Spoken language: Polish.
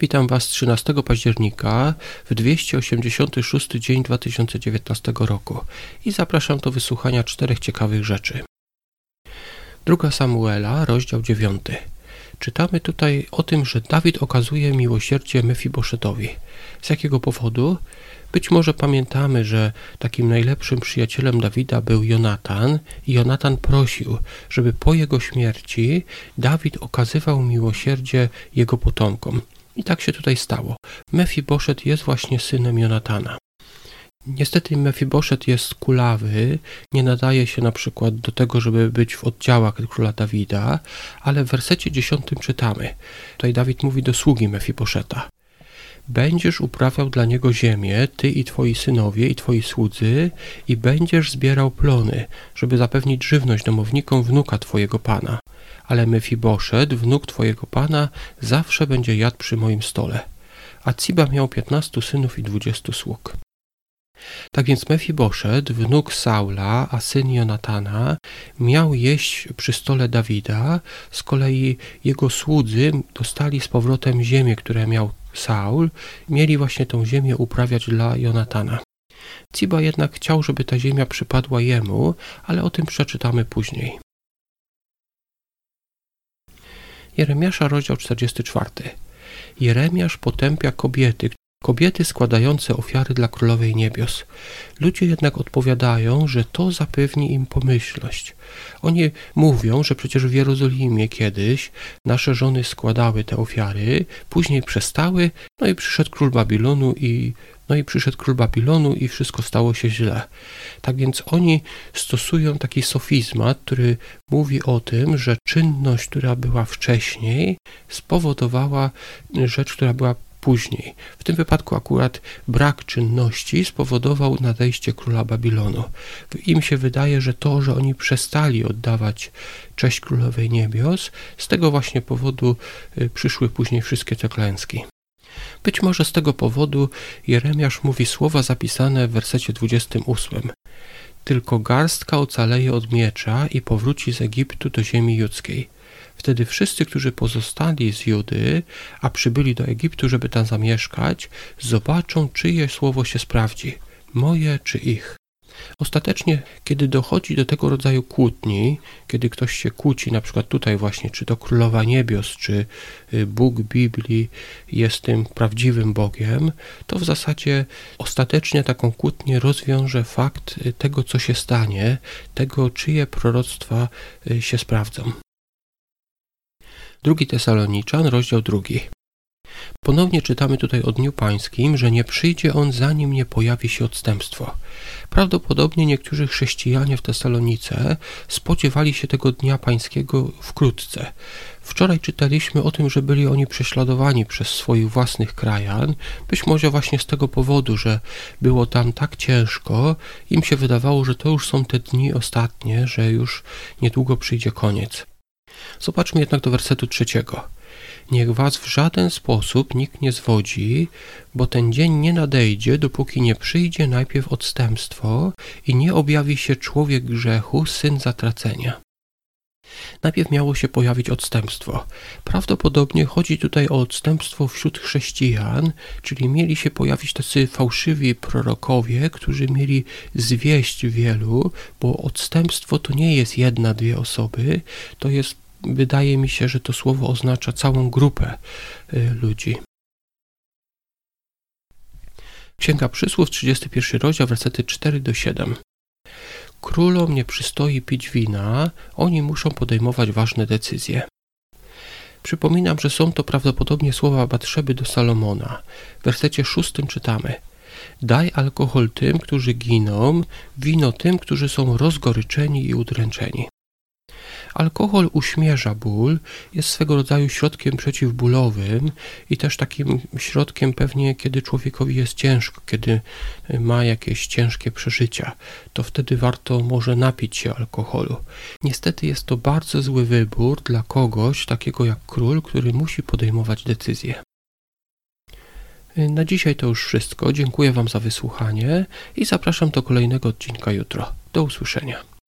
Witam Was 13 października w 286 dzień 2019 roku i zapraszam do wysłuchania czterech ciekawych rzeczy. Druga Samuela, rozdział 9. Czytamy tutaj o tym, że Dawid okazuje miłosierdzie Mefiboszetowi. Z jakiego powodu? Być może pamiętamy, że takim najlepszym przyjacielem Dawida był Jonatan i Jonatan prosił, żeby po jego śmierci Dawid okazywał miłosierdzie jego potomkom. I tak się tutaj stało. Mefiboszet jest właśnie synem Jonatana. Niestety Mefiboszet jest kulawy, nie nadaje się na przykład do tego, żeby być w oddziałach króla Dawida, ale w wersecie dziesiątym czytamy. Tutaj Dawid mówi do sługi Mefiboszeta. Będziesz uprawiał dla niego ziemię, ty i twoi synowie i twoi słudzy, i będziesz zbierał plony, żeby zapewnić żywność domownikom wnuka twojego pana. Ale Mefiboszet, wnuk twojego pana, zawsze będzie jadł przy moim stole. A Ciba miał piętnastu synów i dwudziestu sług. Tak więc Mefiboszet, wnuk Saula, a syn Jonatana, miał jeść przy stole Dawida, z kolei jego słudzy dostali z powrotem ziemię, które miał Saul, mieli właśnie tą ziemię uprawiać dla Jonatana. Ciba jednak chciał, żeby ta ziemia przypadła jemu, ale o tym przeczytamy później. Jeremiasza, rozdział 44. Jeremiasz potępia kobiety, kobiety składające ofiary dla Królowej Niebios. Ludzie jednak odpowiadają, że to zapewni im pomyślność. Oni mówią, że przecież w Jerozolimie kiedyś nasze żony składały te ofiary, później przestały, no i przyszedł król Babilonu i no i przyszedł król Babilonu i wszystko stało się źle. Tak więc oni stosują taki sofizmat, który mówi o tym, że czynność, która była wcześniej, spowodowała rzecz, która była później. W tym wypadku akurat brak czynności spowodował nadejście króla Babilonu. Im się wydaje, że to, że oni przestali oddawać cześć królowej niebios, z tego właśnie powodu y, przyszły później wszystkie te klęski. Być może z tego powodu Jeremiasz mówi słowa zapisane w wersecie 28. Tylko garstka ocaleje od miecza i powróci z Egiptu do ziemi judzkiej. Wtedy wszyscy, którzy pozostali z Judy, a przybyli do Egiptu, żeby tam zamieszkać, zobaczą, czyje słowo się sprawdzi, moje czy ich. Ostatecznie, kiedy dochodzi do tego rodzaju kłótni, kiedy ktoś się kłóci, na przykład tutaj właśnie, czy to Królowa Niebios, czy y, Bóg Biblii jest tym prawdziwym Bogiem, to w zasadzie ostatecznie taką kłótnię rozwiąże fakt y, tego, co się stanie, tego, czyje proroctwa y, się sprawdzą. Drugi Tesaloniczan, rozdział drugi. Ponownie czytamy tutaj o Dniu Pańskim, że nie przyjdzie on, zanim nie pojawi się odstępstwo. Prawdopodobnie niektórzy chrześcijanie w Tesalonice spodziewali się tego Dnia Pańskiego wkrótce. Wczoraj czytaliśmy o tym, że byli oni prześladowani przez swoich własnych krajan, być może właśnie z tego powodu, że było tam tak ciężko, im się wydawało, że to już są te dni ostatnie, że już niedługo przyjdzie koniec. Zobaczmy jednak do wersetu trzeciego. Niech was w żaden sposób nikt nie zwodzi, bo ten dzień nie nadejdzie, dopóki nie przyjdzie najpierw odstępstwo i nie objawi się człowiek grzechu, syn zatracenia. Najpierw miało się pojawić odstępstwo. Prawdopodobnie chodzi tutaj o odstępstwo wśród chrześcijan, czyli mieli się pojawić tacy fałszywi prorokowie, którzy mieli zwieść wielu, bo odstępstwo to nie jest jedna, dwie osoby, to jest wydaje mi się, że to słowo oznacza całą grupę y, ludzi. Księga Przysłów, 31 rozdział, wersety 4 do 7. Królom nie przystoi pić wina, oni muszą podejmować ważne decyzje. Przypominam, że są to prawdopodobnie słowa Batrzeby do Salomona. W wersecie szóstym czytamy Daj alkohol tym, którzy giną, wino tym, którzy są rozgoryczeni i udręczeni. Alkohol uśmierza ból, jest swego rodzaju środkiem przeciwbólowym i też takim środkiem pewnie, kiedy człowiekowi jest ciężko, kiedy ma jakieś ciężkie przeżycia, to wtedy warto może napić się alkoholu. Niestety jest to bardzo zły wybór dla kogoś takiego jak król, który musi podejmować decyzje. Na dzisiaj to już wszystko. Dziękuję Wam za wysłuchanie i zapraszam do kolejnego odcinka jutro. Do usłyszenia.